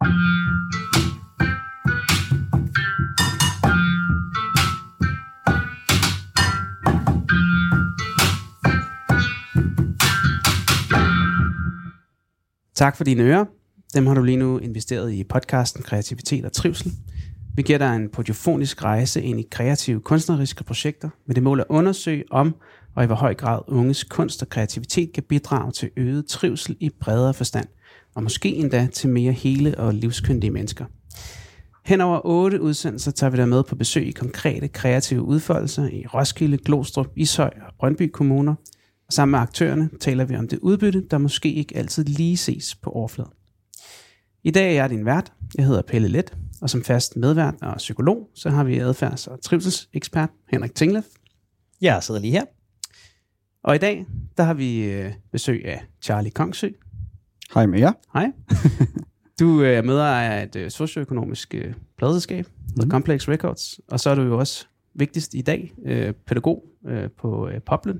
Tak for dine ører. Dem har du lige nu investeret i podcasten Kreativitet og Trivsel. Vi giver dig en podiofonisk rejse ind i kreative kunstneriske projekter med det mål at undersøge om og i hvor høj grad unges kunst og kreativitet kan bidrage til øget trivsel i bredere forstand, og måske endda til mere hele og livskyndige mennesker. Hen over otte udsendelser tager vi dig med på besøg i konkrete kreative udfoldelser i Roskilde, Glostrup, Ishøj og Brøndby kommuner. Og sammen med aktørerne taler vi om det udbytte, der måske ikke altid lige ses på overfladen. I dag er jeg din vært. Jeg hedder Pelle Let, og som fast medvært og psykolog, så har vi adfærds- og trivselsekspert Henrik Tinglef. Jeg sidder lige her. Og i dag, der har vi øh, besøg af Charlie Kongsø. Hej med jer. Hej. Du øh, er medejer af et øh, socioøkonomisk øh, pladeselskab, mm. Complex Records, og så er du jo også vigtigst i dag pædagog på Poplen,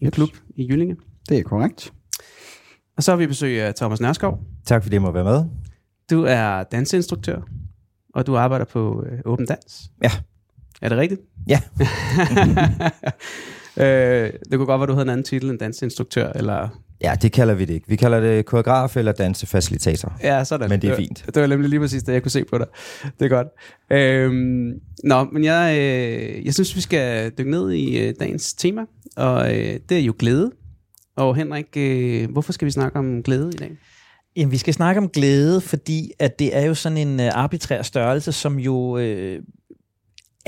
en Yes. klub i Jyllinge. Det er korrekt. Og så har vi besøg af Thomas Nørskov. Tak fordi jeg må være med. Du er danseinstruktør, og du arbejder på øh, Åben Dans. Ja. Er det rigtigt? Ja. øh, det kunne godt være, du havde en anden titel end danseinstruktør, eller... Ja, det kalder vi det ikke. Vi kalder det koreograf eller dansefacilitator. Ja, sådan. Men det er var- fint. Det var nemlig lige præcis det, jeg kunne se på dig. Det er godt. Øhm, nå, men jeg, øh, jeg synes, vi skal dykke ned i øh, dagens tema, og øh, det er jo glæde. Og Henrik, øh, hvorfor skal vi snakke om glæde i dag? Jamen, vi skal snakke om glæde, fordi at det er jo sådan en uh, arbitrær størrelse, som jo øh,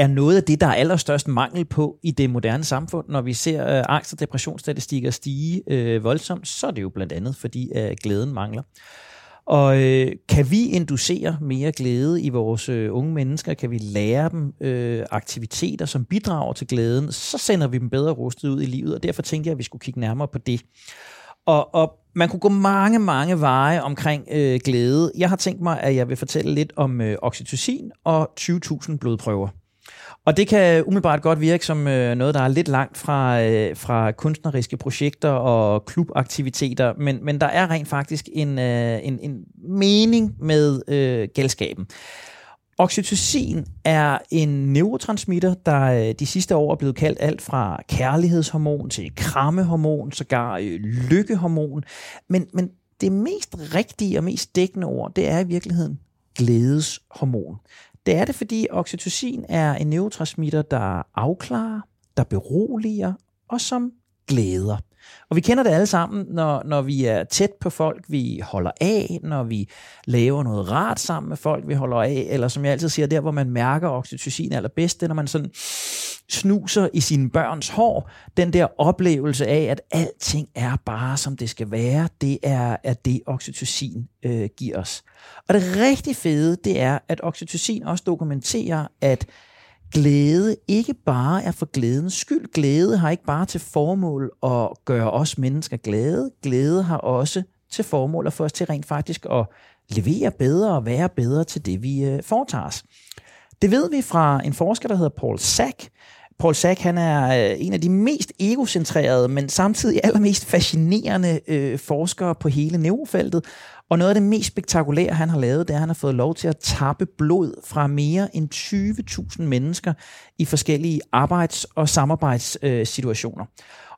er noget af det, der er allerstørst mangel på i det moderne samfund. Når vi ser øh, angst- og depressionsstatistikker stige øh, voldsomt, så er det jo blandt andet, fordi øh, glæden mangler. Og øh, kan vi inducere mere glæde i vores øh, unge mennesker, kan vi lære dem øh, aktiviteter, som bidrager til glæden, så sender vi dem bedre rustet ud i livet, og derfor tænkte jeg, at vi skulle kigge nærmere på det. Og, og man kunne gå mange, mange veje omkring øh, glæde. Jeg har tænkt mig, at jeg vil fortælle lidt om øh, oxytocin og 20.000 blodprøver. Og det kan umiddelbart godt virke som øh, noget, der er lidt langt fra, øh, fra kunstneriske projekter og klubaktiviteter, men, men der er rent faktisk en, øh, en, en mening med øh, galskaben. Oxytocin er en neurotransmitter, der øh, de sidste år er blevet kaldt alt fra kærlighedshormon til krammehormon, sågar øh, lykkehormon. Men, men det mest rigtige og mest dækkende ord, det er i virkeligheden glædeshormon. Det er det, fordi oxytocin er en neurotransmitter, der afklarer, der beroliger og som glæder. Og vi kender det alle sammen, når, når vi er tæt på folk, vi holder af, når vi laver noget rart sammen med folk, vi holder af, eller som jeg altid siger, der hvor man mærker oxytocin allerbedst, det er, når man sådan snuser i sine børns hår, den der oplevelse af, at alting er bare som det skal være, det er, at det oxytocin øh, giver os. Og det rigtig fede, det er, at oxytocin også dokumenterer, at glæde ikke bare er for glædens skyld. Glæde har ikke bare til formål at gøre os mennesker glade. Glæde har også til formål at få os til rent faktisk at levere bedre og være bedre til det, vi øh, foretager os. Det ved vi fra en forsker, der hedder Paul Sack. Paul Sack han er øh, en af de mest egocentrerede, men samtidig allermest fascinerende øh, forskere på hele neurofeltet. Og noget af det mest spektakulære, han har lavet, det er, at han har fået lov til at tappe blod fra mere end 20.000 mennesker i forskellige arbejds- og samarbejdssituationer.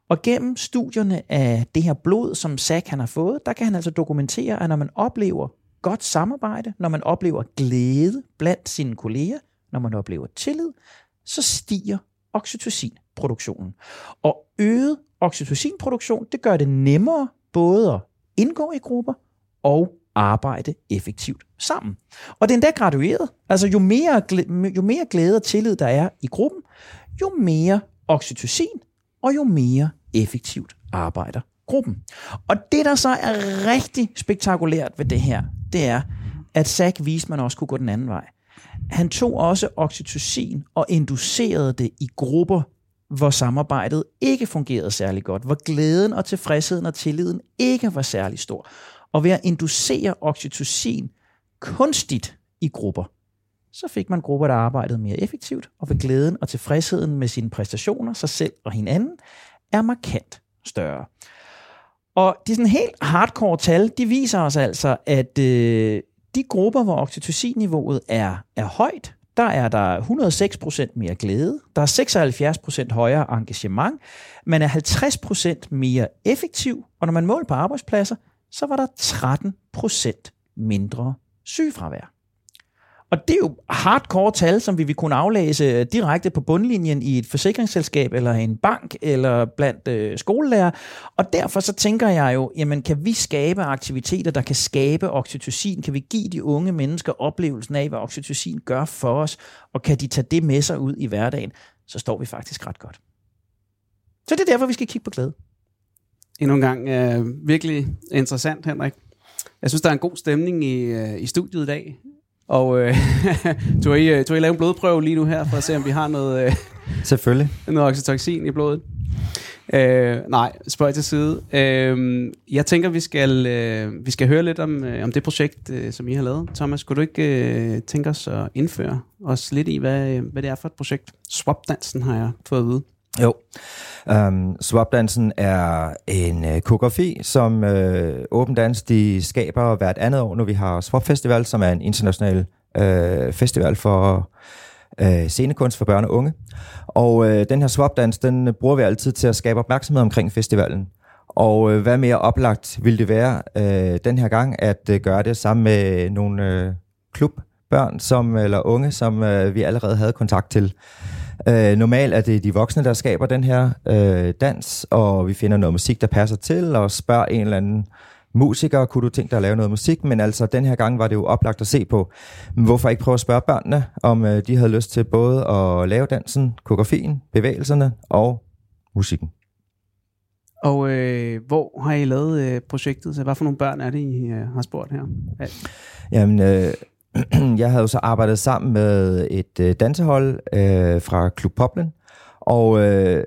Og gennem studierne af det her blod, som Sack han har fået, der kan han altså dokumentere, at når man oplever godt samarbejde, når man oplever glæde blandt sine kolleger, når man oplever tillid, så stiger oxytocinproduktionen. Og øget oxytocinproduktion, det gør det nemmere både at indgå i grupper og arbejde effektivt sammen. Og det er endda gradueret. Altså jo mere, jo mere glæde og tillid der er i gruppen, jo mere oxytocin og jo mere effektivt arbejder gruppen. Og det, der så er rigtig spektakulært ved det her, det er, at Sack viste, man også kunne gå den anden vej. Han tog også oxytocin og inducerede det i grupper, hvor samarbejdet ikke fungerede særlig godt, hvor glæden og tilfredsheden og tilliden ikke var særlig stor. Og ved at inducere oxytocin kunstigt i grupper, så fik man grupper, der arbejdede mere effektivt, og ved glæden og tilfredsheden med sine præstationer, sig selv og hinanden, er markant større. Og de sådan helt hardcore tal, de viser os altså, at øh, de grupper, hvor oxytocin-niveauet er, er højt, der er der 106% mere glæde, der er 76% højere engagement, man er 50% mere effektiv, og når man måler på arbejdspladser, så var der 13% mindre sygefravær. Og det er jo hardcore tal, som vi vil kunne aflæse øh, direkte på bundlinjen i et forsikringsselskab, eller en bank, eller blandt øh, skolelærer. Og derfor så tænker jeg jo, jamen kan vi skabe aktiviteter, der kan skabe oxytocin? Kan vi give de unge mennesker oplevelsen af, hvad oxytocin gør for os? Og kan de tage det med sig ud i hverdagen? Så står vi faktisk ret godt. Så det er derfor, vi skal kigge på glæde. Endnu en gang øh, virkelig interessant, Henrik. Jeg synes, der er en god stemning i, øh, i studiet i dag. Og øh, du har I, øh, du har I lavet en blodprøve lige nu her, for at se, om vi har noget, øh, Selvfølgelig. noget oxytocin i blodet. Øh, nej, spøj til side. Øh, jeg tænker, vi skal, øh, vi skal høre lidt om, øh, om det projekt, øh, som I har lavet. Thomas, skulle du ikke øh, tænke os at indføre os lidt i, hvad, øh, hvad det er for et projekt? Swapdansen har jeg fået at vide. Jo. Um, Swapdansen er en uh, koreografi, som uh, Åben Dans de skaber hvert andet år, når vi har Swap Festival, som er en international uh, festival for uh, scenekunst for børn og unge. Og uh, den her Swapdans, den bruger vi altid til at skabe opmærksomhed omkring festivalen. Og uh, hvad mere oplagt ville det være uh, den her gang, at uh, gøre det sammen med nogle uh, klubbørn som, eller unge, som uh, vi allerede havde kontakt til. Øh, normalt er det de voksne, der skaber den her øh, dans, og vi finder noget musik, der passer til, og spørger en eller anden musiker, kunne du tænke dig at lave noget musik? Men altså, den her gang var det jo oplagt at se på. Men hvorfor ikke prøve at spørge børnene, om øh, de havde lyst til både at lave dansen, koreografien, bevægelserne og musikken? Og øh, hvor har I lavet øh, projektet? Så hvad for nogle børn er det, I øh, har spurgt her? Ja. Jamen, øh, jeg havde jo så arbejdet sammen med et øh, dansehold øh, fra Klub Poplen, og øh,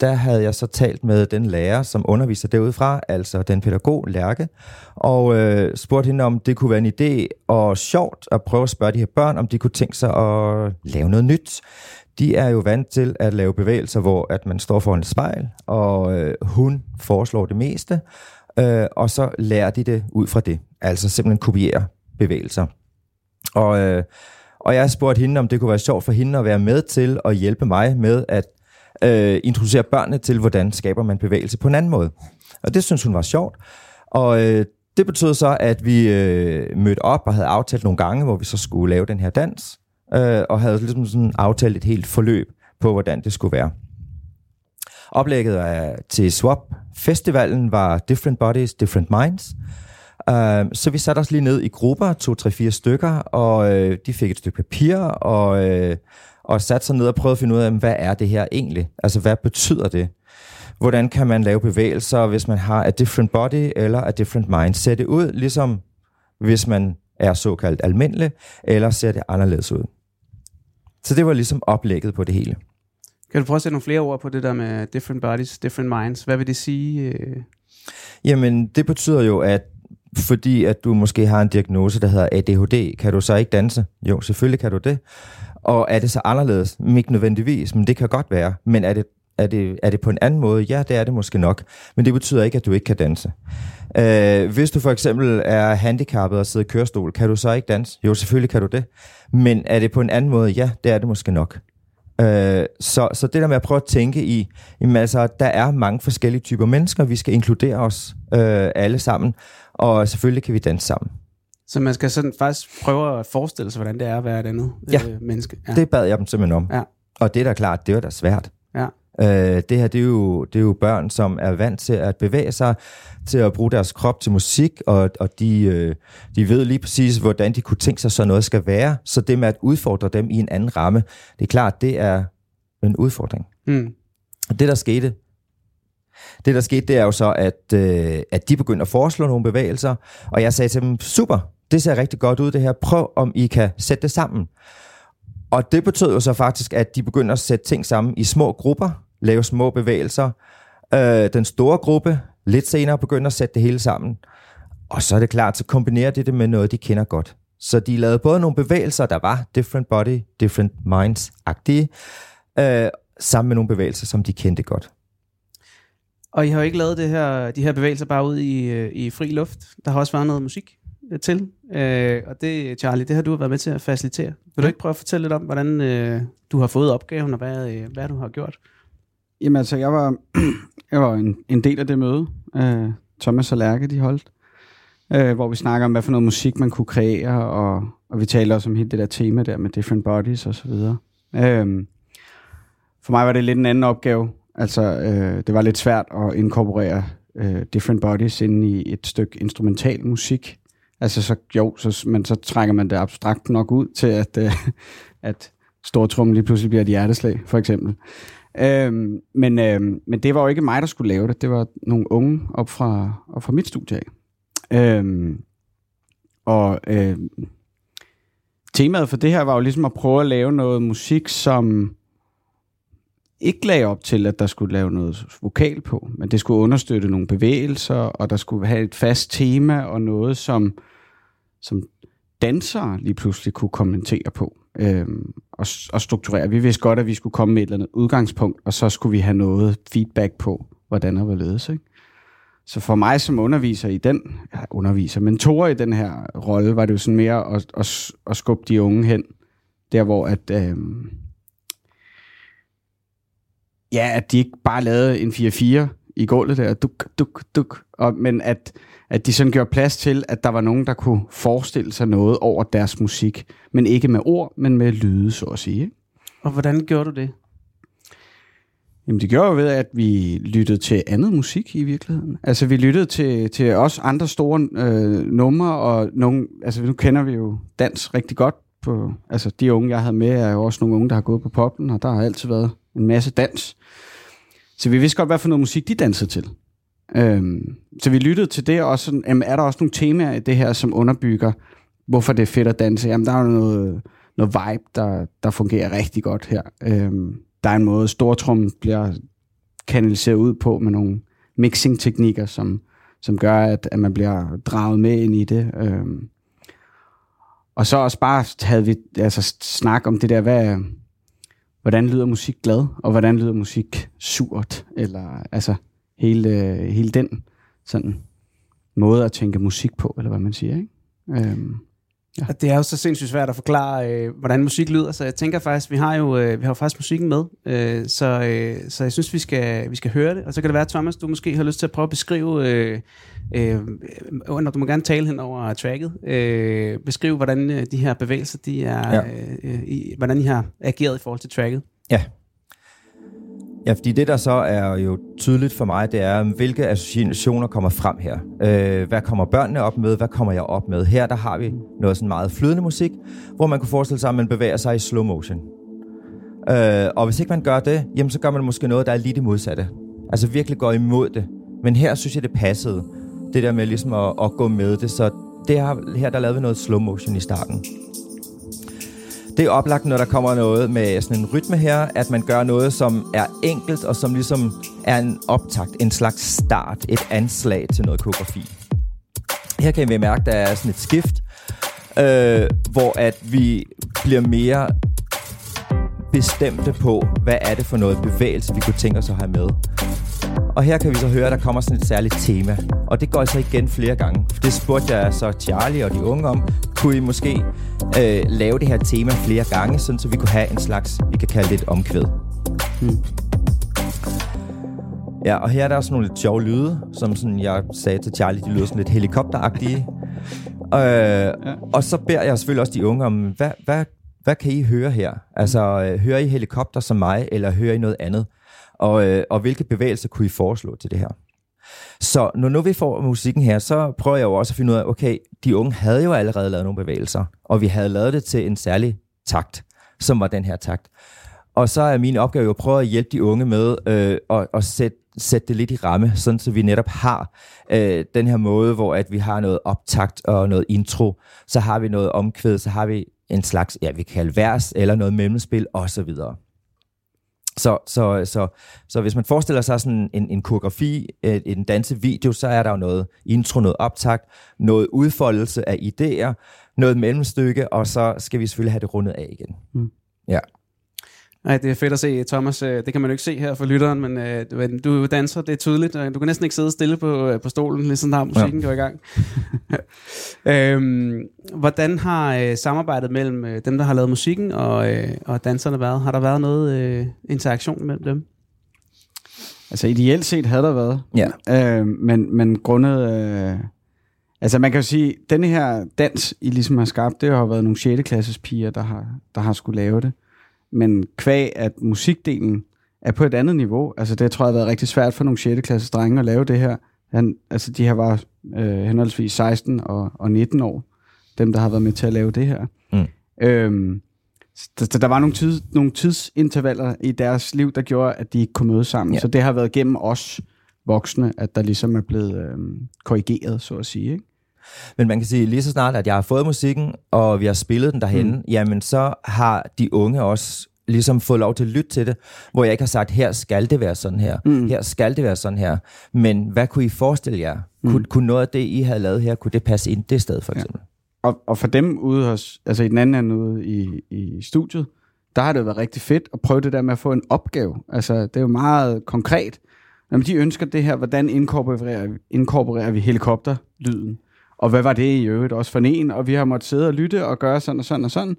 der havde jeg så talt med den lærer, som underviser derudfra, altså den pædagog, Lærke, og øh, spurgte hende, om det kunne være en idé og sjovt at prøve at spørge de her børn, om de kunne tænke sig at lave noget nyt. De er jo vant til at lave bevægelser, hvor at man står foran et spejl, og øh, hun foreslår det meste, øh, og så lærer de det ud fra det. Altså simpelthen kopiere bevægelser. Og, øh, og jeg spurgte hende, om det kunne være sjovt for hende at være med til at hjælpe mig med at øh, introducere børnene til, hvordan skaber man bevægelse på en anden måde. Og det synes hun var sjovt. Og øh, det betød så, at vi øh, mødte op og havde aftalt nogle gange, hvor vi så skulle lave den her dans, øh, og havde ligesom sådan aftalt et helt forløb på, hvordan det skulle være. Oplægget af, til Swap Festivalen var Different Bodies, Different Minds. Uh, så vi satte os lige ned i grupper, to, tre, fire stykker, og uh, de fik et stykke papir, og, uh, og satte sig ned og prøvede at finde ud af, hvad er det her egentlig? Altså, hvad betyder det? Hvordan kan man lave bevægelser, hvis man har a different body eller a different mind? Ser det ud ligesom, hvis man er såkaldt almindelig, eller ser det anderledes ud? Så det var ligesom oplægget på det hele. Kan du prøve at sætte nogle flere ord på det der med different bodies, different minds? Hvad vil det sige? Øh? Jamen, det betyder jo, at fordi at du måske har en diagnose, der hedder ADHD, kan du så ikke danse? Jo, selvfølgelig kan du det. Og er det så anderledes? Ikke nødvendigvis, men det kan godt være. Men er det, er det, er det på en anden måde? Ja, det er det måske nok. Men det betyder ikke, at du ikke kan danse. Øh, hvis du for eksempel er handicappet og sidder i kørestol, kan du så ikke danse? Jo, selvfølgelig kan du det. Men er det på en anden måde? Ja, det er det måske nok. Øh, så, så det der med at prøve at tænke i, jamen altså, der er mange forskellige typer mennesker, vi skal inkludere os øh, alle sammen, og selvfølgelig kan vi danse sammen. Så man skal sådan faktisk prøve at forestille sig, hvordan det er at være et andet Ja. øh, menneske. Ja. Det bad jeg dem simpelthen om. Ja. Og det er da klart, det er da svært. Ja. Øh, det her, det er, jo, det er jo børn, som er vant til at bevæge sig, til at bruge deres krop til musik, og, og de, øh, de ved lige præcis, hvordan de kunne tænke sig, så noget skal være. Så det med at udfordre dem i en anden ramme, det er klart, det er en udfordring. Mm. Og det, der skete, det, der skete, det er jo så, at, øh, at de begyndte at foreslå nogle bevægelser, og jeg sagde til dem, super, det ser rigtig godt ud det her, prøv om I kan sætte det sammen. Og det betød jo så faktisk, at de begyndte at sætte ting sammen i små grupper, lave små bevægelser. Øh, den store gruppe lidt senere begyndte at sætte det hele sammen. Og så er det klart, så kombinerer de det med noget, de kender godt. Så de lavede både nogle bevægelser, der var different body, different minds-agtige, øh, sammen med nogle bevægelser, som de kendte godt. Og I har jo ikke lavet det her, de her bevægelser bare ud i, øh, i fri luft. Der har også været noget musik øh, til. Øh, og det, Charlie, det har du været med til at facilitere. Vil du ikke prøve at fortælle lidt om, hvordan øh, du har fået opgaven, og hvad, øh, hvad du har gjort? Jamen altså, jeg var, jeg var en, en del af det møde, øh, Thomas og Lærke, de holdt, øh, hvor vi snakker om, hvad for noget musik man kunne kreere, og, og vi taler også om hele det der tema der med different bodies og så videre. Øh, for mig var det lidt en anden opgave. Altså, øh, det var lidt svært at inkorporere øh, different bodies ind i et stykke instrumental musik. Altså, så, jo, så, men så trækker man det abstrakt nok ud til, at, øh, at stortrummen lige pludselig bliver et hjerteslag, for eksempel. Øhm, men, øhm, men det var jo ikke mig, der skulle lave det. Det var nogle unge op fra, op fra mit studie af. Øhm, og øhm, temaet for det her var jo ligesom at prøve at lave noget musik, som ikke lagde op til, at der skulle lave noget vokal på, men det skulle understøtte nogle bevægelser, og der skulle have et fast tema, og noget, som, som dansere lige pludselig kunne kommentere på øhm, og, og strukturere. Vi vidste godt, at vi skulle komme med et eller andet udgangspunkt, og så skulle vi have noget feedback på, hvordan der var ledes. Ikke? Så for mig som underviser i den, ja, underviser, mentor i den her rolle, var det jo sådan mere at, at, at skubbe de unge hen, der hvor at, øhm, ja, at de ikke bare lavede en 4-4 i gulvet der, duk, duk, duk, og, men at, at de sådan gjorde plads til, at der var nogen, der kunne forestille sig noget over deres musik, men ikke med ord, men med lyde, så at sige. Og hvordan gjorde du det? Jamen det gjorde jo ved, at vi lyttede til andet musik i virkeligheden. Altså vi lyttede til, til også andre store øh, numre, og nogle, altså nu kender vi jo dans rigtig godt. På, altså de unge, jeg havde med, er jo også nogle unge, der har gået på poppen, og der har altid været en masse dans. Så vi vidste godt, hvad for noget musik de dansede til. Øhm, så vi lyttede til det, og sådan, jamen, er der også nogle temaer i det her, som underbygger, hvorfor det er fedt at danse? Jamen, der er jo noget, noget vibe, der, der fungerer rigtig godt her. Øhm, der er en måde, stortrum bliver kanaliseret ud på med nogle mixing-teknikker, som, som gør, at, at man bliver draget med ind i det. Øhm, og så også bare havde vi altså, snak om det der, hvad, hvordan lyder musik glad, og hvordan lyder musik surt, eller altså hele, hele den sådan måde at tænke musik på, eller hvad man siger, ikke? Øhm, ja. Det er jo så sindssygt svært at forklare, øh, hvordan musik lyder, så jeg tænker faktisk, vi har jo, øh, vi har jo faktisk musikken med, øh, så, øh, så jeg synes, vi skal, vi skal høre det, og så kan det være, Thomas, du måske har lyst til at prøve at beskrive, øh, øh, når du må gerne tale hen over tracket, øh, beskrive, hvordan øh, de her bevægelser, de er, ja. øh, i, hvordan I har ageret i forhold til tracket. Ja, Ja, fordi det der så er jo tydeligt for mig, det er, hvilke associationer kommer frem her. Øh, hvad kommer børnene op med? Hvad kommer jeg op med? Her der har vi noget sådan meget flydende musik, hvor man kunne forestille sig, at man bevæger sig i slow motion. Øh, og hvis ikke man gør det, jamen så gør man måske noget, der er lige det modsatte. Altså virkelig går imod det. Men her synes jeg, det passede. Det der med ligesom at, at gå med det. Så det her, her der lavede vi noget slow motion i starten. Det er oplagt, når der kommer noget med sådan en rytme her, at man gør noget, som er enkelt, og som ligesom er en optakt, en slags start, et anslag til noget koreografi. Her kan vi mærke, at der er sådan et skift, øh, hvor at vi bliver mere bestemte på, hvad er det for noget bevægelse, vi kunne tænke os at have med. Og her kan vi så høre, at der kommer sådan et særligt tema. Og det går så igen flere gange. For det spurgte jeg så Charlie og de unge om. Kunne I måske øh, lave det her tema flere gange, sådan så vi kunne have en slags, vi kan kalde det et omkvæd. Hmm. Ja, og her er der også nogle lidt sjove lyde, som sådan, jeg sagde til Charlie, de lyder sådan lidt helikopteragtige. Øh, ja. Og så beder jeg selvfølgelig også de unge om, hvad, hvad, hvad kan I høre her? Altså, øh, hører I helikopter som mig, eller hører I noget andet? Og, øh, og hvilke bevægelser kunne I foreslå til det her? Så når nu vi får musikken her, så prøver jeg jo også at finde ud af, okay, de unge havde jo allerede lavet nogle bevægelser, og vi havde lavet det til en særlig takt, som var den her takt. Og så er min opgave jo at prøve at hjælpe de unge med øh, at, at sætte sætte det lidt i ramme, sådan så vi netop har øh, den her måde, hvor at vi har noget optakt og noget intro, så har vi noget omkvæd, så har vi en slags, ja, vi kan kalde vers, eller noget mellemspil, osv. Så, så, så, så hvis man forestiller sig sådan en, en koreografi, en, en dansevideo, så er der jo noget intro, noget optakt, noget udfoldelse af idéer, noget mellemstykke, og så skal vi selvfølgelig have det rundet af igen. Mm. Ja. Nej, det er fedt at se, Thomas. øh, Det kan man jo ikke se her for lytteren, men øh, du- er danser, det er tydeligt. Du kan næsten ikke sidde stille på, øh, på stolen, lige sådan der musikken ja. går i gang. øhm, hvordan har øh, samarbejdet mellem øh, dem, der har lavet musikken, og, øh, og danserne været? Har der været noget øh, interaktion mellem dem? Altså ideelt set havde der været. Ja. Øh, men, men grundet... Øh, altså man kan jo sige, denne her dans, I ligesom har skabt, det har jo været nogle 6. klasses piger, der har, der har skulle lave det. Men kvæg, at musikdelen er på et andet niveau. Altså det tror jeg har været rigtig svært for nogle 6. klasses drenge at lave det her. Han, altså de her var øh, henholdsvis 16 og, og 19 år, dem der har været med til at lave det her. Mm. Øhm, så der, der var nogle, tids, nogle tidsintervaller i deres liv, der gjorde, at de ikke kunne mødes sammen. Ja. Så det har været gennem os voksne, at der ligesom er blevet øhm, korrigeret, så at sige. Ikke? Men man kan sige, lige så snart, at jeg har fået musikken, og vi har spillet den derhen, mm. jamen så har de unge også ligesom fået lov til at lytte til det, hvor jeg ikke har sagt, her skal det være sådan her, mm. her skal det være sådan her. Men hvad kunne I forestille jer? Mm. Kunne, kunne noget af det, I havde lavet her, kunne det passe ind det sted, for eksempel? Og, og for dem ude hos, altså i den anden ende ude i, i studiet, der har det jo været rigtig fedt at prøve det der med at få en opgave. Altså, det er jo meget konkret. Når de ønsker det her, hvordan inkorporerer, inkorporerer vi helikopterlyden? Og hvad var det i øvrigt også for en? Og vi har måttet sidde og lytte og gøre sådan og sådan og sådan,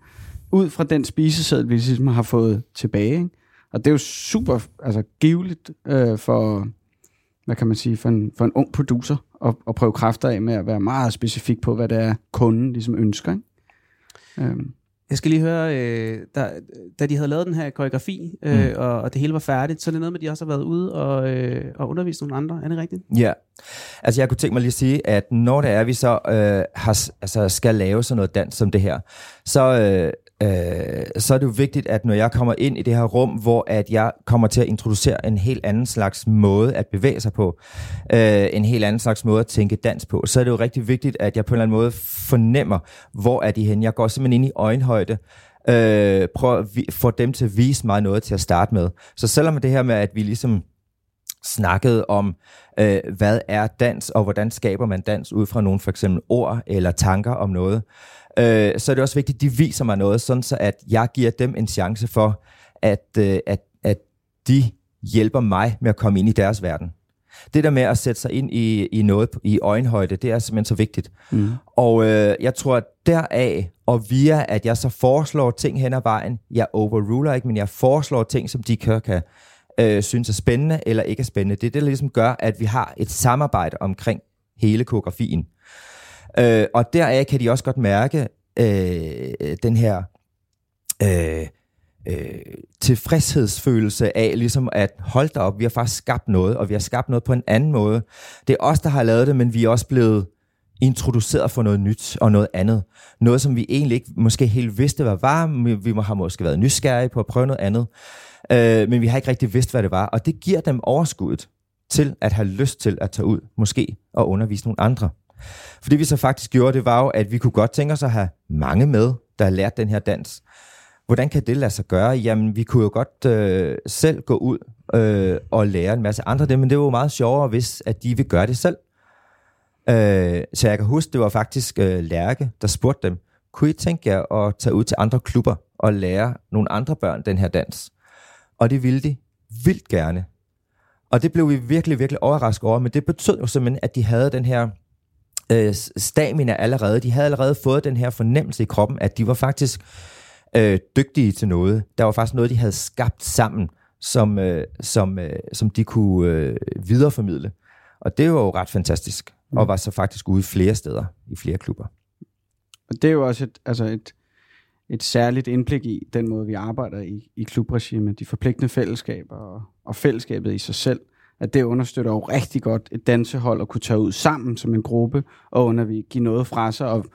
ud fra den spiseseddel, vi ligesom har fået tilbage. Ikke? Og det er jo super altså, giveligt øh, for, hvad kan man sige, for en, for en ung producer at, at prøve kræfter af med at være meget specifik på, hvad det er, kunden ligesom ønsker. Ikke? Øhm, jeg skal lige høre, øh, da, da de havde lavet den her koreografi, øh, mm. og, og det hele var færdigt, så er det noget med, at de også har været ude og, øh, og undervist nogle andre. Er det rigtigt? Ja, altså jeg kunne tænke mig lige at sige, at når det er, vi så øh, har, altså skal lave sådan noget dans som det her, så, øh, øh, så er det jo vigtigt, at når jeg kommer ind i det her rum, hvor at jeg kommer til at introducere en helt anden slags måde at bevæge sig på, øh, en helt anden slags måde at tænke dans på, så er det jo rigtig vigtigt, at jeg på en eller anden måde fornemmer, hvor er de henne. Jeg går simpelthen ind i øjenhøjde, øh, prøver at vi- få dem til at vise mig noget til at starte med. Så selvom det her med, at vi ligesom snakkede om, øh, hvad er dans, og hvordan skaber man dans ud fra nogle for eksempel ord eller tanker om noget, øh, så er det også vigtigt, at de viser mig noget, sådan så at jeg giver dem en chance for, at, øh, at, at de hjælper mig med at komme ind i deres verden. Det der med at sætte sig ind i, i noget i øjenhøjde, det er simpelthen så vigtigt. Mm. Og øh, jeg tror, at deraf og via, at jeg så foreslår ting hen ad vejen, jeg overruler ikke, men jeg foreslår ting, som de kan, kan øh, synes er spændende eller ikke er spændende. Det er det, der ligesom gør, at vi har et samarbejde omkring hele koreografien. Øh, og deraf kan de også godt mærke øh, den her øh, øh, tilfredshedsfølelse af ligesom at holde da op, vi har faktisk skabt noget, og vi har skabt noget på en anden måde. Det er os, der har lavet det, men vi er også blevet introduceret for noget nyt og noget andet. Noget, som vi egentlig ikke måske helt vidste, hvad var. Vi må have måske været nysgerrige på at prøve noget andet. Øh, men vi har ikke rigtig vidst, hvad det var. Og det giver dem overskuddet til at have lyst til at tage ud, måske, og undervise nogle andre. For det vi så faktisk gjorde, det var jo, at vi kunne godt tænke os at have mange med, der har lært den her dans. Hvordan kan det lade sig gøre? Jamen, vi kunne jo godt øh, selv gå ud øh, og lære en masse andre det, men det var jo meget sjovere, hvis at de vil gøre det selv. Øh, så jeg kan huske, det var faktisk øh, Lærke, der spurgte dem, kunne I tænke jer at tage ud til andre klubber og lære nogle andre børn den her dans? Og det ville de vildt gerne. Og det blev vi virkelig, virkelig overrasket over, men det betød jo simpelthen, at de havde den her øh, stamina allerede. De havde allerede fået den her fornemmelse i kroppen, at de var faktisk øh, dygtige til noget. Der var faktisk noget, de havde skabt sammen, som, øh, som, øh, som de kunne øh, videreformidle. Og det var jo ret fantastisk, og var så faktisk ude flere steder, i flere klubber. Og det er jo også et, altså et, et særligt indblik i den måde, vi arbejder i, i klubregimet, de forpligtende fællesskaber og, og fællesskabet i sig selv, at det understøtter jo rigtig godt et dansehold at kunne tage ud sammen som en gruppe og undervise, give noget fra sig og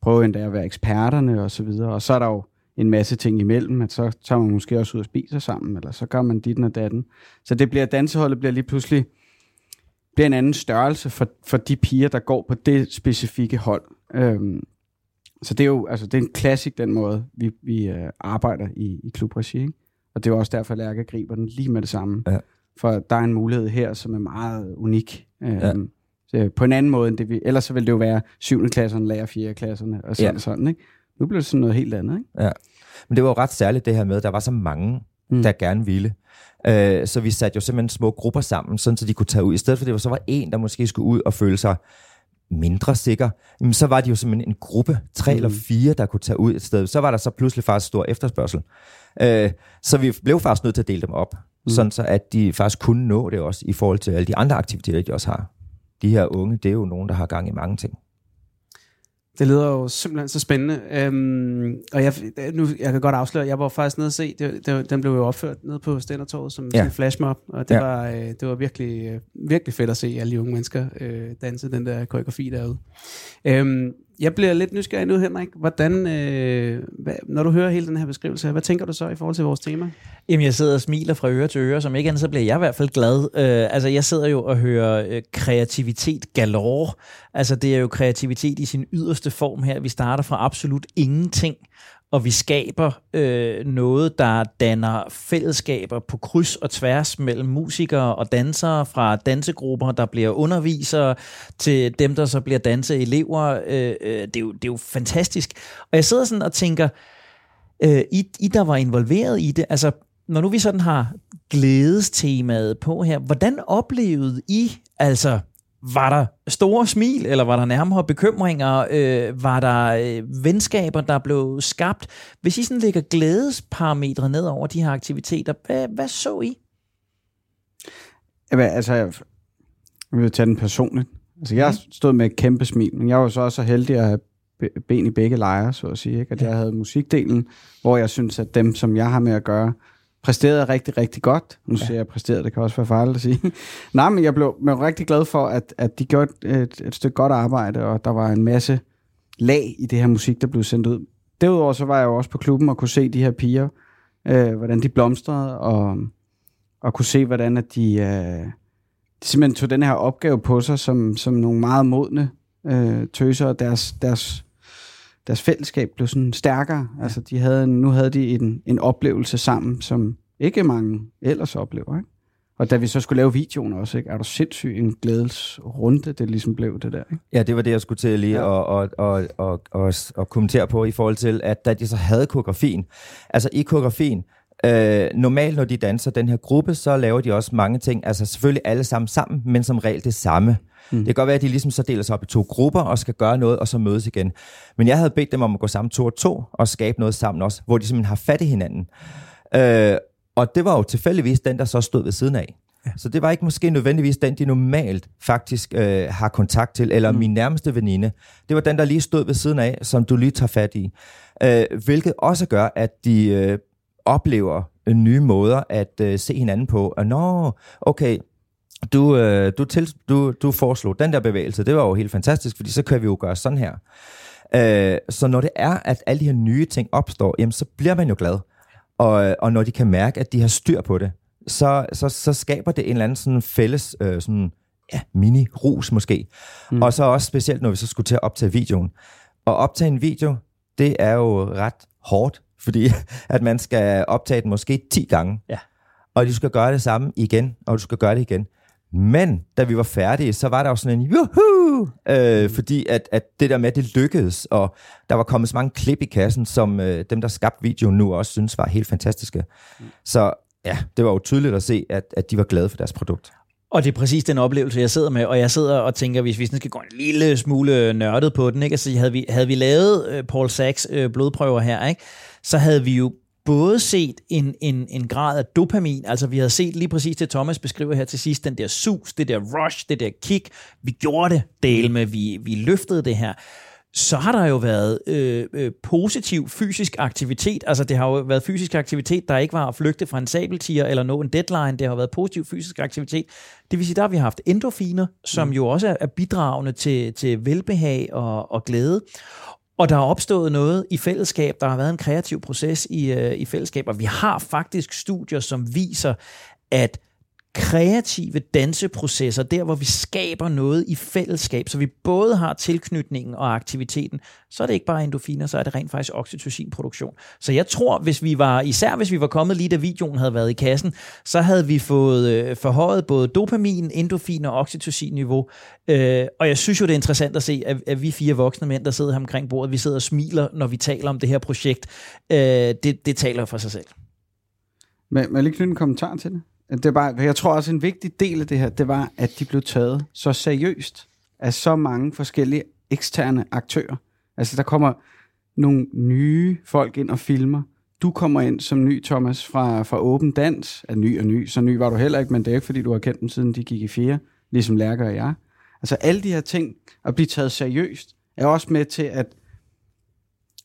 prøve endda at være eksperterne og så videre. Og så er der jo en masse ting imellem, at så tager man måske også ud og spiser sammen, eller så gør man dit og datten. Så det bliver, danseholdet bliver lige pludselig bliver en anden størrelse for, for de piger, der går på det specifikke hold. Øhm, så det er jo altså, det er en klassik, den måde, vi, vi øh, arbejder i, i klubregi. Ikke? Og det er jo også derfor, at Lærke griber den lige med det samme. Ja. For der er en mulighed her, som er meget unik. Øhm, Ja. så på en anden måde, end det vi... Ellers så ville det jo være 7. klasserne, lærer 4. klasserne, og sådan Ja. sådan, ikke? Nu bliver det sådan noget helt andet, ikke? Ja. Men det var jo ret særligt det her med, at der var så mange mm. der gerne ville. Øh, så vi satte jo simpelthen små grupper sammen, sådan så de kunne tage ud. I stedet for det var så var en, der måske skulle ud og føle sig mindre sikker, jamen, så var de jo simpelthen en gruppe, tre mm. eller fire, der kunne tage ud et sted. Så var der så pludselig faktisk stor efterspørgsel. Øh, så vi blev faktisk nødt til at dele dem op, mm. sådan så at de faktisk kunne nå det også, i forhold til alle de andre aktiviteter, de også har. De her unge, det er jo nogen, der har gang i mange ting. Det lyder jo simpelthen så spændende. Øhm, og jeg, nu, jeg kan godt afsløre, jeg var faktisk nede og se, det, det, den blev jo opført nede på Stændertorvet som ja. en flashmob, og det, ja. var, øh, det var virkelig, øh, virkelig fedt at se alle de unge mennesker øh, danse den der koreografi derude. Øhm, jeg bliver lidt nysgerrig nu, Henrik. Hvordan, øh, hvad, når du hører hele den her beskrivelse, hvad tænker du så i forhold til vores tema? Jamen, jeg sidder og smiler fra øre til øre, som ikke andet, så bliver jeg i hvert fald glad. Øh, altså, jeg sidder jo og hører øh, kreativitet galore. Altså, det er jo kreativitet i sin yderste form her. Vi starter fra absolut ingenting, og vi skaber øh, noget, der danner fællesskaber på kryds og tværs mellem musikere og dansere, fra dansegrupper, der bliver undervisere, til dem, der så bliver danseelever. Øh, øh, det, er jo, det er jo fantastisk. Og jeg sidder sådan og tænker, øh, I, I der var involveret i det, altså når nu vi sådan har glædestemaet på her, hvordan oplevede I altså var der store smil, eller var der nærmere bekymringer? Øh, var der øh, venskaber, der blev skabt? Hvis I sådan lægger glædesparametre ned over de her aktiviteter, hvad, hvad så I? Jamen, altså, jeg vil tage den personligt. Altså, jeg mhm. stod med et kæmpe smil, men jeg var så også så heldig at have ben i begge lejre, så at sige. Ikke? At jeg havde musikdelen, hvor jeg synes, at dem, som jeg har med at gøre, præsterede rigtig, rigtig godt. Nu ja. siger jeg præsterede, det kan også være farligt at sige. Nej, men jeg blev, blev rigtig glad for, at, at de gjorde et, et stykke godt arbejde, og der var en masse lag i det her musik, der blev sendt ud. Derudover så var jeg jo også på klubben og kunne se de her piger, øh, hvordan de blomstrede, og, og kunne se, hvordan at de, øh, de simpelthen tog den her opgave på sig, som, som nogle meget modne øh, tøser, og deres, deres deres fællesskab blev sådan stærkere. Ja. Altså, de havde, nu havde de en, en oplevelse sammen, som ikke mange ellers oplever. Ikke? Og da vi så skulle lave videoen også, ikke? er du sindssygt en glædesrunde, det ligesom blev det der. Ikke? Ja, det var det, jeg skulle til lige og, og, og, og, og, og kommentere på i forhold til, at da de så havde koreografien, altså i koreografien, Øh, normalt, når de danser den her gruppe, så laver de også mange ting, altså selvfølgelig alle sammen sammen, men som regel det samme. Mm. Det kan godt være, at de ligesom så deler sig op i to grupper og skal gøre noget, og så mødes igen. Men jeg havde bedt dem om at gå sammen to og to og skabe noget sammen også, hvor de simpelthen har fat i hinanden. Øh, og det var jo tilfældigvis den, der så stod ved siden af. Ja. Så det var ikke måske nødvendigvis den, de normalt faktisk øh, har kontakt til, eller mm. min nærmeste veninde. Det var den, der lige stod ved siden af, som du lige tager fat i. Øh, hvilket også gør, at de øh, oplever nye måder at øh, se hinanden på. Og nå, okay, du, øh, du, til, du, du foreslog den der bevægelse, det var jo helt fantastisk, fordi så kan vi jo gøre sådan her. Øh, så når det er, at alle de her nye ting opstår, jamen, så bliver man jo glad. Og, og når de kan mærke, at de har styr på det, så, så, så skaber det en eller anden sådan fælles øh, sådan, ja, mini-rus måske. Mm. Og så også specielt, når vi så skulle til at optage videoen. Og optage en video, det er jo ret hårdt, fordi at man skal optage den måske 10 gange. Ja. Og du skal gøre det samme igen, og du skal gøre det igen. Men da vi var færdige, så var der jo sådan en juhu, øh, fordi at, at det der med, det lykkedes, og der var kommet så mange klip i kassen, som øh, dem, der skabte videoen nu også synes var helt fantastiske. Mm. Så ja, det var jo tydeligt at se, at, at de var glade for deres produkt. Og det er præcis den oplevelse, jeg sidder med, og jeg sidder og tænker, hvis vi skal gå en lille smule nørdet på den, ikke? Altså, havde, vi, havde vi lavet øh, Paul Sachs øh, blodprøver her, ikke? Så havde vi jo både set en, en, en grad af dopamin, altså vi havde set lige præcis det, Thomas beskriver her til sidst, den der sus, det der rush, det der kick, vi gjorde det, del med, vi, vi løftede det her så har der jo været øh, øh, positiv fysisk aktivitet. Altså det har jo været fysisk aktivitet, der ikke var at flygte fra en sabeltiger eller nå en deadline. Det har været positiv fysisk aktivitet. Det vil sige, der har vi haft endorfiner, som mm. jo også er bidragende til, til velbehag og, og glæde. Og der er opstået noget i fællesskab, der har været en kreativ proces i, øh, i fællesskab, og vi har faktisk studier, som viser, at kreative danseprocesser, der hvor vi skaber noget i fællesskab, så vi både har tilknytningen og aktiviteten, så er det ikke bare endorfiner, så er det rent faktisk oxytocinproduktion. Så jeg tror, hvis vi var, især hvis vi var kommet lige da videoen havde været i kassen, så havde vi fået øh, forhøjet både dopamin, endorfin og oxytocin-niveau. Øh, og jeg synes jo, det er interessant at se, at, at vi fire voksne mænd, der sidder her omkring bordet, vi sidder og smiler, når vi taler om det her projekt. Øh, det, det taler for sig selv. Men, men jeg lige knytte en kommentar til det. Det er bare, jeg tror også, en vigtig del af det her, det var, at de blev taget så seriøst af så mange forskellige eksterne aktører. Altså, der kommer nogle nye folk ind og filmer. Du kommer ind som ny, Thomas, fra, fra Åben Dans. Er ny og ny, så ny var du heller ikke, men det er ikke, fordi du har kendt dem, siden de gik i fire, ligesom Lærker og jeg. Altså, alle de her ting, at blive taget seriøst, er også med til at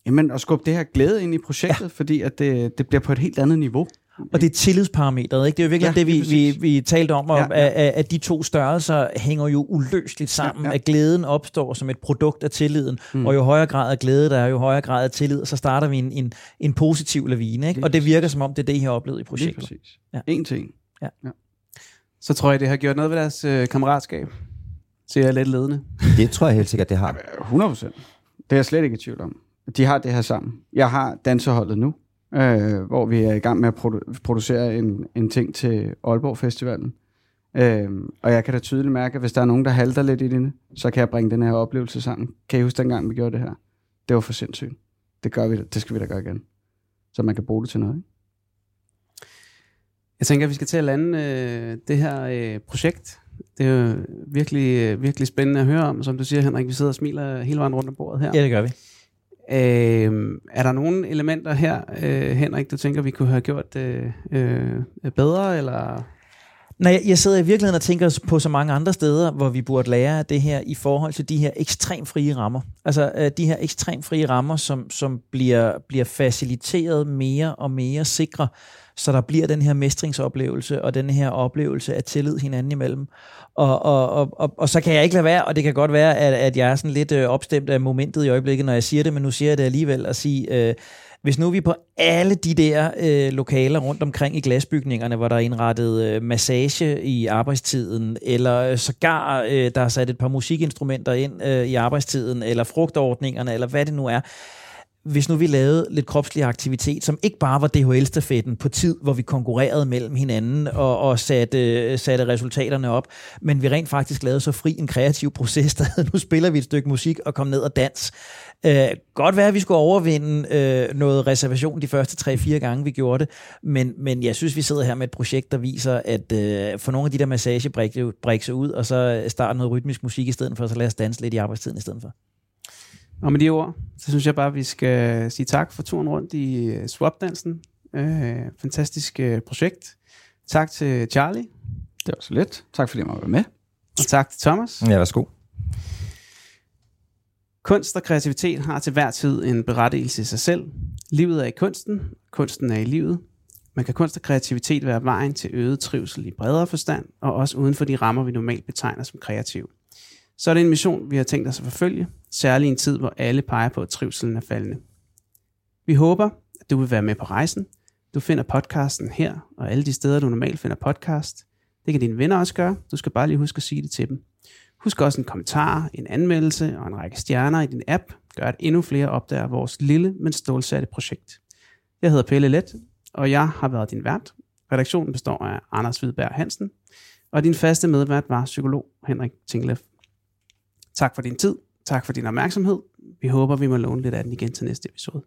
Jamen, at skubbe det her glæde ind i projektet, ja. fordi at det, det bliver på et helt andet niveau. Og det er tillidsparametret, ikke? Det er jo virkelig ja, det, vi, vi, vi talte om, ja, ja. At, at de to størrelser hænger jo uløseligt sammen, ja, ja. at glæden opstår som et produkt af tilliden, mm. og jo højere grad af glæde der er, jo højere grad af tillid, så starter vi en, en, en positiv lavine, ikke? Og det virker som om, det er det, I har oplevet i projektet. Lige præcis. Ja. En ting. Ja. ja. Så tror jeg, det har gjort noget ved deres øh, kammeratskab. Så jeg er lidt ledende. Det tror jeg helt sikkert, det har. 100 procent. Det er jeg slet ikke i tvivl om. De har det her sammen. Jeg har danseholdet nu, øh, hvor vi er i gang med at produ- producere en, en ting til Aalborg Festivalen. Øh, og jeg kan da tydeligt mærke, at hvis der er nogen, der halter lidt i det, så kan jeg bringe den her oplevelse sammen. Kan I huske dengang, vi gjorde det her? Det var for sindssygt. Det, gør vi, det skal vi da gøre igen. Så man kan bruge det til noget. Ikke? Jeg tænker, at vi skal til at lande øh, det her øh, projekt. Det er jo virkelig, øh, virkelig spændende at høre om. Som du siger, Henrik, vi sidder og smiler hele vejen rundt om bordet her. Ja, det gør vi. Øh, er der nogle elementer her, øh, Henrik, du tænker, vi kunne have gjort øh, øh, bedre, eller... Nej, jeg sidder i virkeligheden og tænker på så mange andre steder, hvor vi burde lære det her i forhold til de her ekstrem frie rammer. Altså øh, de her ekstrem frie rammer, som, som bliver, bliver faciliteret mere og mere sikre, så der bliver den her mestringsoplevelse og den her oplevelse af tillid hinanden imellem. Og, og, og, og, og så kan jeg ikke lade være, og det kan godt være, at, at jeg er sådan lidt øh, opstemt af momentet i øjeblikket, når jeg siger det, men nu siger jeg det alligevel at sige, øh, hvis nu vi på alle de der øh, lokaler rundt omkring i glasbygningerne, hvor der er indrettet øh, massage i arbejdstiden, eller øh, sågar øh, der er sat et par musikinstrumenter ind øh, i arbejdstiden, eller frugtordningerne, eller hvad det nu er, hvis nu vi lavede lidt kropslig aktivitet, som ikke bare var DHL-stafetten på tid, hvor vi konkurrerede mellem hinanden og, og satte, satte resultaterne op, men vi rent faktisk lavede så fri en kreativ proces, der nu spiller vi et stykke musik og kom ned og dans. Øh, godt være, at vi skulle overvinde øh, noget reservation de første 3-4 gange, vi gjorde det, men, men jeg synes, vi sidder her med et projekt, der viser, at øh, for nogle af de der massagebrækse ud, og så starte noget rytmisk musik i stedet for, så lad os danse lidt i arbejdstiden i stedet for. Og med de ord, så synes jeg bare, at vi skal sige tak for turen rundt i øh, Swapdansen. Øh, fantastisk øh, projekt. Tak til Charlie. Det var så lidt. Tak fordi jeg måtte være med. Og tak til Thomas. Ja, værsgo. Kunst og kreativitet har til hver tid en berettigelse i sig selv. Livet er i kunsten, kunsten er i livet. Man kan kunst og kreativitet være vejen til øget trivsel i bredere forstand, og også uden for de rammer, vi normalt betegner som kreativ. Så er det en mission, vi har tænkt os at forfølge, særligt i en tid, hvor alle peger på, at trivselen er faldende. Vi håber, at du vil være med på rejsen. Du finder podcasten her, og alle de steder, du normalt finder podcast. Det kan dine venner også gøre. Du skal bare lige huske at sige det til dem. Husk også en kommentar, en anmeldelse og en række stjerner i din app gør, at endnu flere opdager vores lille, men stålsatte projekt. Jeg hedder Pelle Let, og jeg har været din vært. Redaktionen består af Anders Hvidberg Hansen, og din faste medvært var psykolog Henrik Tinglev. Tak for din tid. Tak for din opmærksomhed. Vi håber, vi må låne lidt af den igen til næste episode.